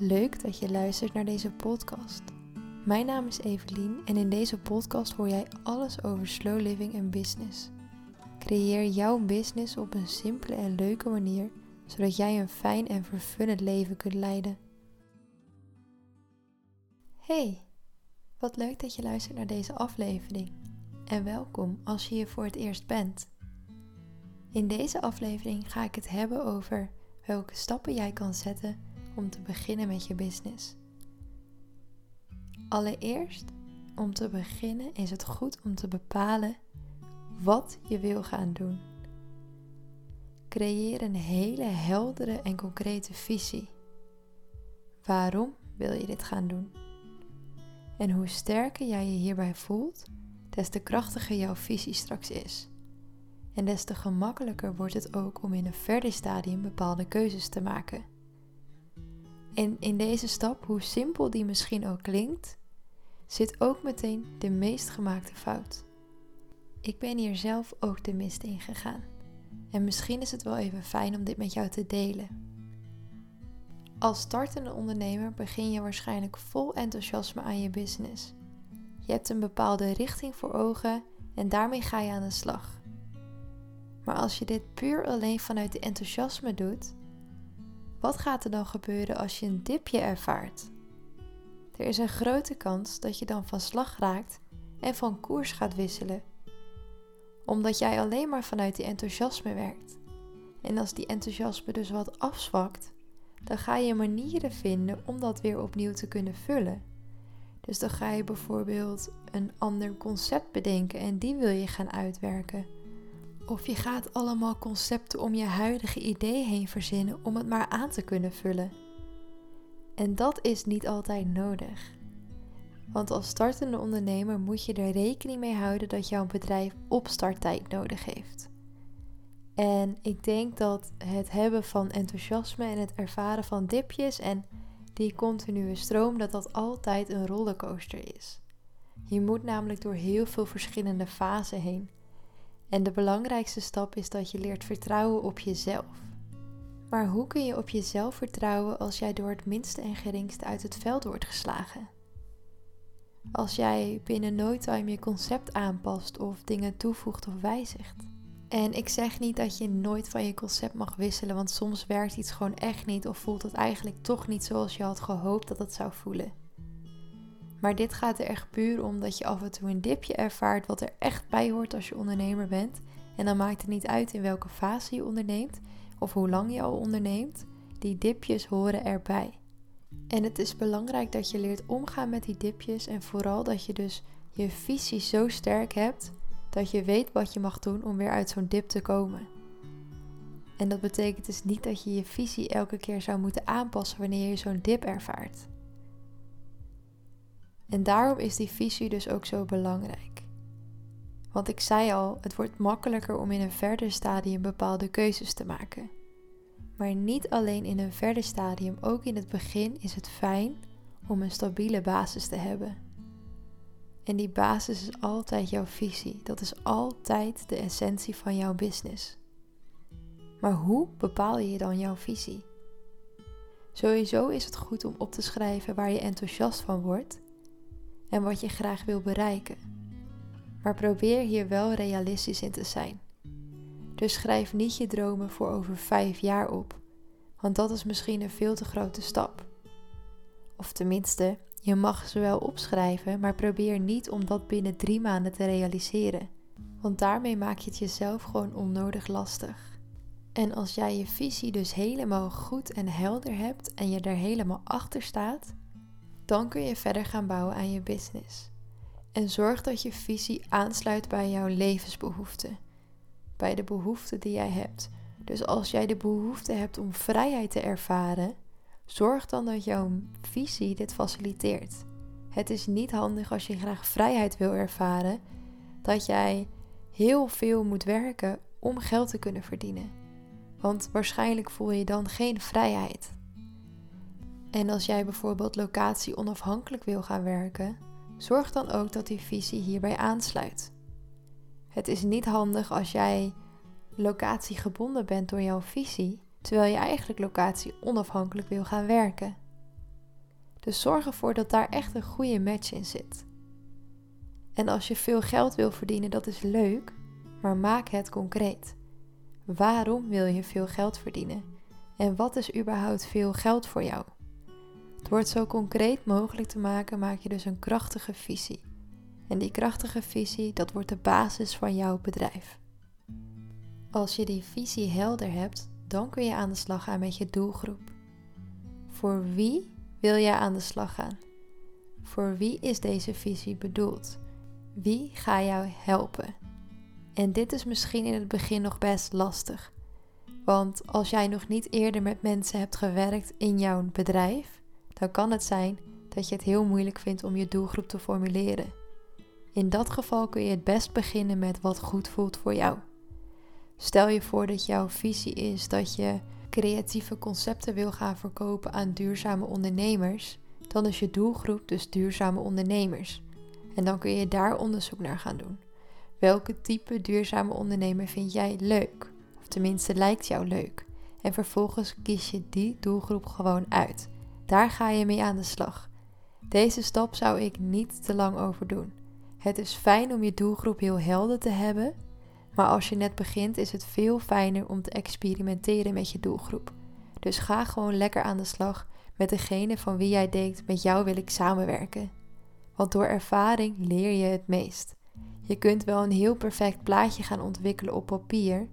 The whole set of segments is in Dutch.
Leuk dat je luistert naar deze podcast. Mijn naam is Evelien en in deze podcast hoor jij alles over slow living en business. Creëer jouw business op een simpele en leuke manier, zodat jij een fijn en vervullend leven kunt leiden. Hey, wat leuk dat je luistert naar deze aflevering. En welkom als je hier voor het eerst bent. In deze aflevering ga ik het hebben over welke stappen jij kan zetten om te beginnen met je business. Allereerst, om te beginnen is het goed om te bepalen wat je wil gaan doen. Creëer een hele heldere en concrete visie. Waarom wil je dit gaan doen? En hoe sterker jij je hierbij voelt, des te krachtiger jouw visie straks is. En des te gemakkelijker wordt het ook om in een verder stadium bepaalde keuzes te maken. En in deze stap, hoe simpel die misschien ook klinkt, zit ook meteen de meest gemaakte fout. Ik ben hier zelf ook de mist in gegaan. En misschien is het wel even fijn om dit met jou te delen. Als startende ondernemer begin je waarschijnlijk vol enthousiasme aan je business. Je hebt een bepaalde richting voor ogen en daarmee ga je aan de slag. Maar als je dit puur alleen vanuit de enthousiasme doet, wat gaat er dan gebeuren als je een dipje ervaart? Er is een grote kans dat je dan van slag raakt en van koers gaat wisselen. Omdat jij alleen maar vanuit die enthousiasme werkt. En als die enthousiasme dus wat afzwakt, dan ga je manieren vinden om dat weer opnieuw te kunnen vullen. Dus dan ga je bijvoorbeeld een ander concept bedenken en die wil je gaan uitwerken. Of je gaat allemaal concepten om je huidige idee heen verzinnen om het maar aan te kunnen vullen. En dat is niet altijd nodig. Want als startende ondernemer moet je er rekening mee houden dat jouw bedrijf opstarttijd nodig heeft. En ik denk dat het hebben van enthousiasme en het ervaren van dipjes en die continue stroom, dat dat altijd een rollercoaster is. Je moet namelijk door heel veel verschillende fasen heen. En de belangrijkste stap is dat je leert vertrouwen op jezelf. Maar hoe kun je op jezelf vertrouwen als jij door het minste en geringste uit het veld wordt geslagen? Als jij binnen no time je concept aanpast of dingen toevoegt of wijzigt. En ik zeg niet dat je nooit van je concept mag wisselen, want soms werkt iets gewoon echt niet of voelt het eigenlijk toch niet zoals je had gehoopt dat het zou voelen. Maar dit gaat er echt puur om dat je af en toe een dipje ervaart wat er echt bij hoort als je ondernemer bent. En dan maakt het niet uit in welke fase je onderneemt of hoe lang je al onderneemt. Die dipjes horen erbij. En het is belangrijk dat je leert omgaan met die dipjes en vooral dat je dus je visie zo sterk hebt dat je weet wat je mag doen om weer uit zo'n dip te komen. En dat betekent dus niet dat je je visie elke keer zou moeten aanpassen wanneer je zo'n dip ervaart. En daarom is die visie dus ook zo belangrijk. Want ik zei al, het wordt makkelijker om in een verder stadium bepaalde keuzes te maken. Maar niet alleen in een verder stadium, ook in het begin is het fijn om een stabiele basis te hebben. En die basis is altijd jouw visie. Dat is altijd de essentie van jouw business. Maar hoe bepaal je dan jouw visie? Sowieso is het goed om op te schrijven waar je enthousiast van wordt en wat je graag wil bereiken. Maar probeer hier wel realistisch in te zijn. Dus schrijf niet je dromen voor over vijf jaar op, want dat is misschien een veel te grote stap. Of tenminste, je mag ze wel opschrijven, maar probeer niet om dat binnen drie maanden te realiseren. Want daarmee maak je het jezelf gewoon onnodig lastig. En als jij je visie dus helemaal goed en helder hebt en je er helemaal achter staat, dan kun je verder gaan bouwen aan je business. En zorg dat je visie aansluit bij jouw levensbehoeften. Bij de behoeften die jij hebt. Dus als jij de behoefte hebt om vrijheid te ervaren, zorg dan dat jouw visie dit faciliteert. Het is niet handig als je graag vrijheid wil ervaren, dat jij heel veel moet werken om geld te kunnen verdienen. Want waarschijnlijk voel je dan geen vrijheid. En als jij bijvoorbeeld locatie onafhankelijk wil gaan werken, zorg dan ook dat die visie hierbij aansluit. Het is niet handig als jij locatie gebonden bent door jouw visie, terwijl je eigenlijk locatie onafhankelijk wil gaan werken. Dus zorg ervoor dat daar echt een goede match in zit. En als je veel geld wil verdienen, dat is leuk, maar maak het concreet. Waarom wil je veel geld verdienen? En wat is überhaupt veel geld voor jou? Door het zo concreet mogelijk te maken, maak je dus een krachtige visie. En die krachtige visie, dat wordt de basis van jouw bedrijf. Als je die visie helder hebt, dan kun je aan de slag gaan met je doelgroep. Voor wie wil jij aan de slag gaan? Voor wie is deze visie bedoeld? Wie ga jou helpen? En dit is misschien in het begin nog best lastig. Want als jij nog niet eerder met mensen hebt gewerkt in jouw bedrijf, dan kan het zijn dat je het heel moeilijk vindt om je doelgroep te formuleren. In dat geval kun je het best beginnen met wat goed voelt voor jou. Stel je voor dat jouw visie is dat je creatieve concepten wil gaan verkopen aan duurzame ondernemers, dan is je doelgroep dus duurzame ondernemers. En dan kun je daar onderzoek naar gaan doen. Welke type duurzame ondernemer vind jij leuk? Of tenminste lijkt jou leuk. En vervolgens kies je die doelgroep gewoon uit. Daar ga je mee aan de slag. Deze stap zou ik niet te lang over doen. Het is fijn om je doelgroep heel helder te hebben, maar als je net begint is het veel fijner om te experimenteren met je doelgroep. Dus ga gewoon lekker aan de slag met degene van wie jij denkt met jou wil ik samenwerken. Want door ervaring leer je het meest. Je kunt wel een heel perfect plaatje gaan ontwikkelen op papier,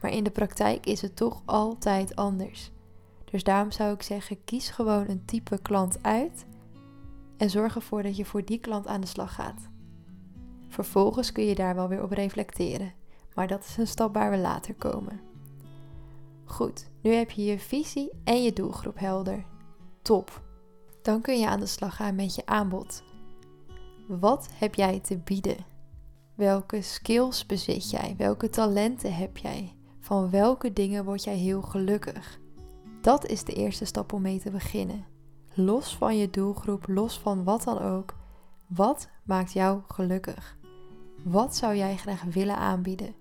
maar in de praktijk is het toch altijd anders. Dus daarom zou ik zeggen: kies gewoon een type klant uit en zorg ervoor dat je voor die klant aan de slag gaat. Vervolgens kun je daar wel weer op reflecteren, maar dat is een stap waar we later komen. Goed, nu heb je je visie en je doelgroep helder. Top. Dan kun je aan de slag gaan met je aanbod. Wat heb jij te bieden? Welke skills bezit jij? Welke talenten heb jij? Van welke dingen word jij heel gelukkig? Dat is de eerste stap om mee te beginnen. Los van je doelgroep, los van wat dan ook. Wat maakt jou gelukkig? Wat zou jij graag willen aanbieden?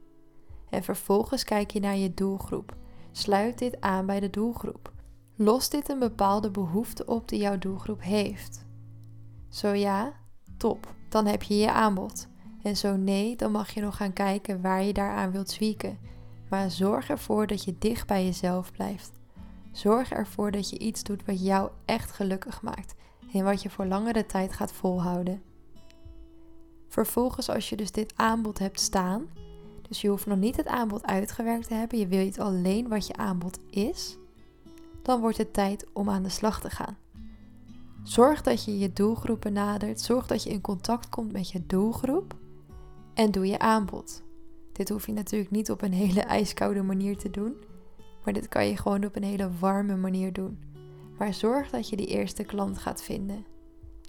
En vervolgens kijk je naar je doelgroep. Sluit dit aan bij de doelgroep. Lost dit een bepaalde behoefte op die jouw doelgroep heeft? Zo ja, top, dan heb je je aanbod. En zo nee, dan mag je nog gaan kijken waar je daaraan wilt tweaken. Maar zorg ervoor dat je dicht bij jezelf blijft. Zorg ervoor dat je iets doet wat jou echt gelukkig maakt en wat je voor langere tijd gaat volhouden. Vervolgens, als je dus dit aanbod hebt staan, dus je hoeft nog niet het aanbod uitgewerkt te hebben, je weet alleen wat je aanbod is, dan wordt het tijd om aan de slag te gaan. Zorg dat je je doelgroep benadert, zorg dat je in contact komt met je doelgroep en doe je aanbod. Dit hoef je natuurlijk niet op een hele ijskoude manier te doen, maar dit kan je gewoon op een hele warme manier doen. Maar zorg dat je die eerste klant gaat vinden.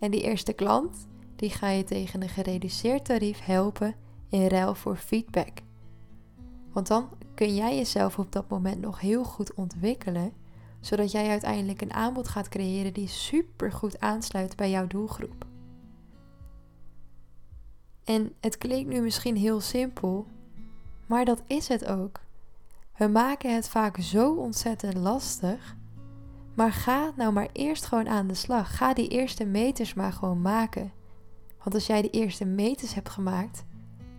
En die eerste klant, die ga je tegen een gereduceerd tarief helpen in ruil voor feedback. Want dan kun jij jezelf op dat moment nog heel goed ontwikkelen, zodat jij uiteindelijk een aanbod gaat creëren die super goed aansluit bij jouw doelgroep. En het klinkt nu misschien heel simpel, maar dat is het ook. We maken het vaak zo ontzettend lastig. Maar ga nou maar eerst gewoon aan de slag. Ga die eerste meters maar gewoon maken. Want als jij de eerste meters hebt gemaakt,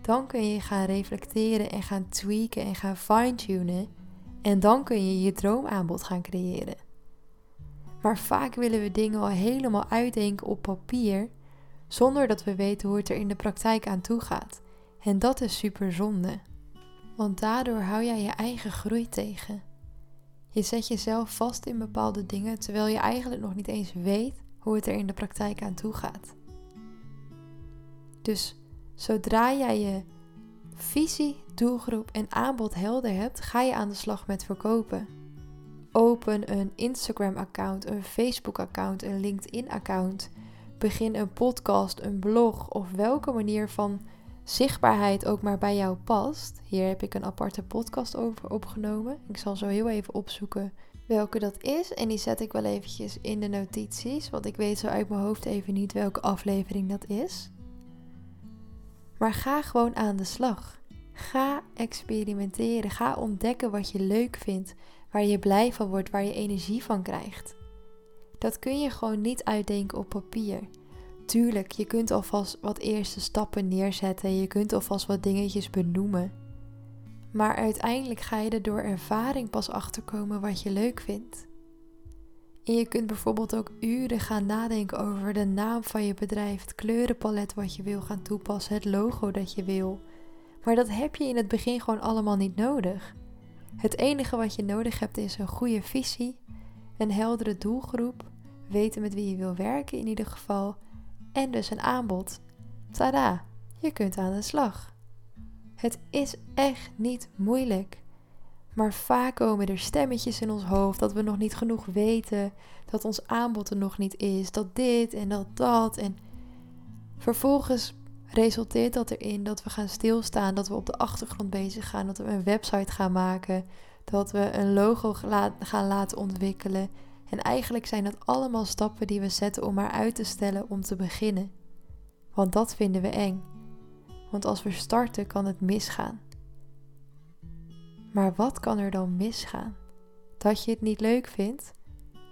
dan kun je gaan reflecteren en gaan tweaken en gaan fine-tunen. En dan kun je je droomaanbod gaan creëren. Maar vaak willen we dingen al helemaal uitdenken op papier, zonder dat we weten hoe het er in de praktijk aan toe gaat. En dat is super zonde. Want daardoor hou jij je eigen groei tegen. Je zet jezelf vast in bepaalde dingen terwijl je eigenlijk nog niet eens weet hoe het er in de praktijk aan toe gaat. Dus zodra jij je visie, doelgroep en aanbod helder hebt, ga je aan de slag met verkopen. Open een Instagram-account, een Facebook-account, een LinkedIn-account. Begin een podcast, een blog of welke manier van zichtbaarheid ook maar bij jou past. Hier heb ik een aparte podcast over opgenomen. Ik zal zo heel even opzoeken welke dat is. En die zet ik wel eventjes in de notities. Want ik weet zo uit mijn hoofd even niet welke aflevering dat is. Maar ga gewoon aan de slag. Ga experimenteren. Ga ontdekken wat je leuk vindt. Waar je blij van wordt. Waar je energie van krijgt. Dat kun je gewoon niet uitdenken op papier. Tuurlijk, je kunt alvast wat eerste stappen neerzetten. Je kunt alvast wat dingetjes benoemen. Maar uiteindelijk ga je er door ervaring pas achterkomen wat je leuk vindt. En je kunt bijvoorbeeld ook uren gaan nadenken over de naam van je bedrijf, het kleurenpalet wat je wil gaan toepassen, het logo dat je wil. Maar dat heb je in het begin gewoon allemaal niet nodig. Het enige wat je nodig hebt is een goede visie, een heldere doelgroep, weten met wie je wil werken in ieder geval en dus een aanbod. Tada, je kunt aan de slag. Het is echt niet moeilijk. Maar vaak komen er stemmetjes in ons hoofd dat we nog niet genoeg weten, dat ons aanbod er nog niet is, dat dit en dat dat. En vervolgens resulteert dat erin dat we gaan stilstaan, dat we op de achtergrond bezig gaan, dat we een website gaan maken, dat we een logo gaan laten ontwikkelen. En eigenlijk zijn dat allemaal stappen die we zetten om maar uit te stellen om te beginnen. Want dat vinden we eng. Want als we starten kan het misgaan. Maar wat kan er dan misgaan? Dat je het niet leuk vindt?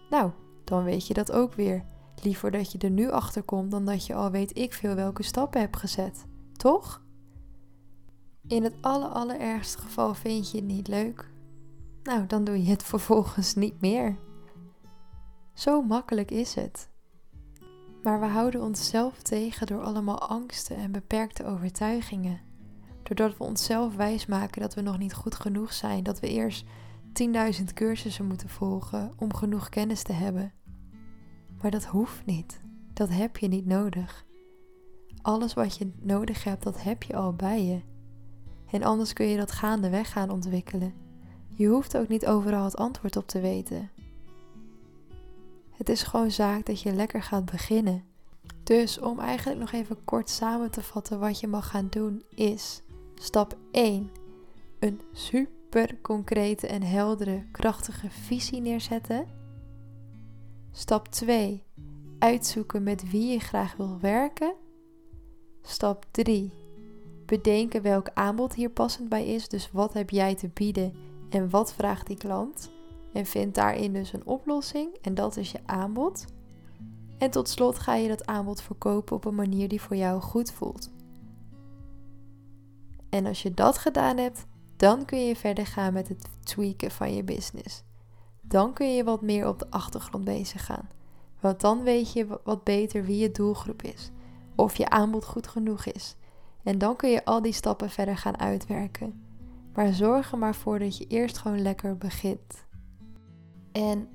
Nou, dan weet je dat ook weer. Liever dat je er nu achter komt dan dat je al weet ik veel welke stappen hebt gezet. Toch? In het aller allerergste geval vind je het niet leuk. Nou, dan doe je het vervolgens niet meer. Zo makkelijk is het. Maar we houden onszelf tegen door allemaal angsten en beperkte overtuigingen. Doordat we onszelf wijsmaken dat we nog niet goed genoeg zijn, dat we eerst 10.000 cursussen moeten volgen om genoeg kennis te hebben. Maar dat hoeft niet. Dat heb je niet nodig. Alles wat je nodig hebt, dat heb je al bij je. En anders kun je dat gaandeweg gaan ontwikkelen. Je hoeft ook niet overal het antwoord op te weten. Het is gewoon zaak dat je lekker gaat beginnen. Dus om eigenlijk nog even kort samen te vatten wat je mag gaan doen is stap 1. Een super concrete en heldere, krachtige visie neerzetten. Stap 2. Uitzoeken met wie je graag wil werken. Stap 3. Bedenken welk aanbod hier passend bij is. Dus wat heb jij te bieden en wat vraagt die klant? En vind daarin dus een oplossing en dat is je aanbod. En tot slot ga je dat aanbod verkopen op een manier die voor jou goed voelt. En als je dat gedaan hebt, dan kun je verder gaan met het tweaken van je business. Dan kun je wat meer op de achtergrond bezig gaan. Want dan weet je wat beter wie je doelgroep is. Of je aanbod goed genoeg is. En dan kun je al die stappen verder gaan uitwerken. Maar zorg er maar voor dat je eerst gewoon lekker begint. En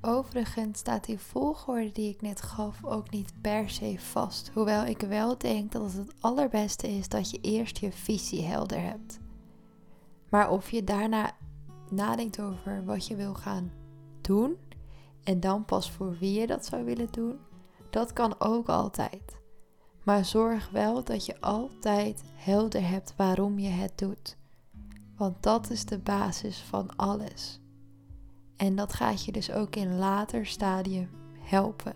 overigens staat die volgorde die ik net gaf ook niet per se vast. Hoewel ik wel denk dat het het allerbeste is dat je eerst je visie helder hebt. Maar of je daarna nadenkt over wat je wil gaan doen en dan pas voor wie je dat zou willen doen, dat kan ook altijd. Maar zorg wel dat je altijd helder hebt waarom je het doet. Want dat is de basis van alles. En dat gaat je dus ook in later stadium helpen.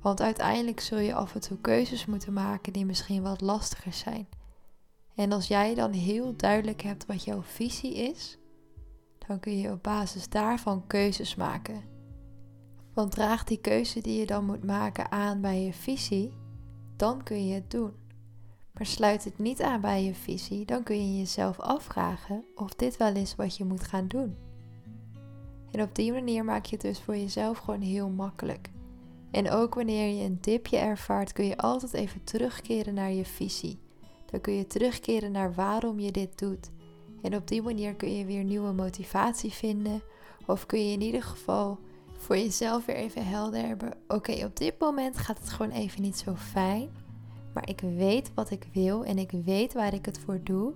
Want uiteindelijk zul je af en toe keuzes moeten maken die misschien wat lastiger zijn. En als jij dan heel duidelijk hebt wat jouw visie is, dan kun je op basis daarvan keuzes maken. Want draagt die keuze die je dan moet maken aan bij je visie, dan kun je het doen. Maar sluit het niet aan bij je visie, dan kun je jezelf afvragen of dit wel is wat je moet gaan doen. En op die manier maak je het dus voor jezelf gewoon heel makkelijk. En ook wanneer je een dipje ervaart, kun je altijd even terugkeren naar je visie. Dan kun je terugkeren naar waarom je dit doet. En op die manier kun je weer nieuwe motivatie vinden. Of kun je in ieder geval voor jezelf weer even helder hebben. Oké, op dit moment gaat het gewoon even niet zo fijn. Maar ik weet wat ik wil en ik weet waar ik het voor doe.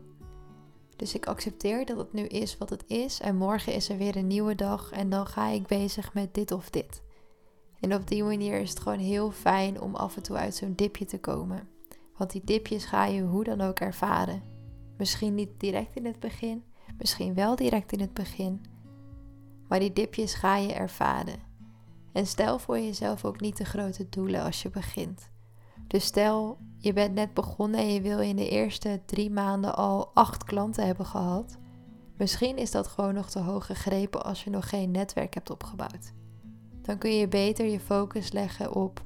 Dus ik accepteer dat het nu is wat het is. En morgen is er weer een nieuwe dag. En dan ga ik bezig met dit of dit. En op die manier is het gewoon heel fijn om af en toe uit zo'n dipje te komen. Want die dipjes ga je hoe dan ook ervaren. Misschien niet direct in het begin, misschien wel direct in het begin. Maar die dipjes ga je ervaren. En stel voor jezelf ook niet te grote doelen als je begint. Dus stel je bent net begonnen en je wil in de eerste drie maanden al acht klanten hebben gehad. Misschien is dat gewoon nog te hoog gegrepen als je nog geen netwerk hebt opgebouwd. dan kun je beter je focus leggen op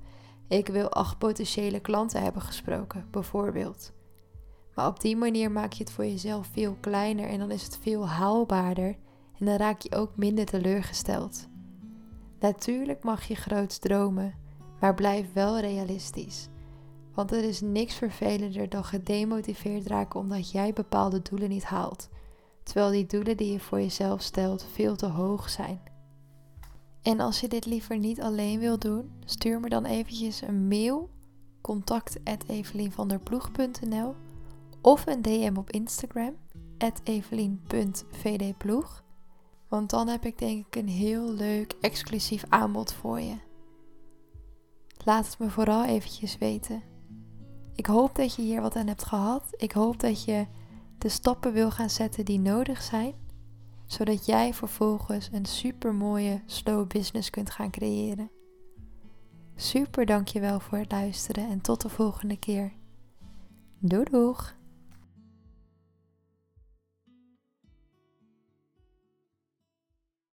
ik wil acht potentiële klanten hebben gesproken, bijvoorbeeld. Maar op die manier maak je het voor jezelf veel kleiner en dan is het veel haalbaarder en dan raak je ook minder teleurgesteld. Natuurlijk mag je groots dromen, maar blijf wel realistisch. Want er is niks vervelender dan gedemotiveerd raken omdat jij bepaalde doelen niet haalt, terwijl die doelen die je voor jezelf stelt veel te hoog zijn. En als je dit liever niet alleen wil doen, stuur me dan eventjes een mail contact@evelienvanderploeg.nl of een DM op Instagram evelien.vdploeg. Want dan heb ik denk ik een heel leuk exclusief aanbod voor je. Laat het me vooral eventjes weten. Ik hoop dat je hier wat aan hebt gehad. Ik hoop dat je de stappen wil gaan zetten die nodig zijn, zodat jij vervolgens een super mooie slow business kunt gaan creëren. Super dankjewel voor het luisteren en tot de volgende keer. Doei!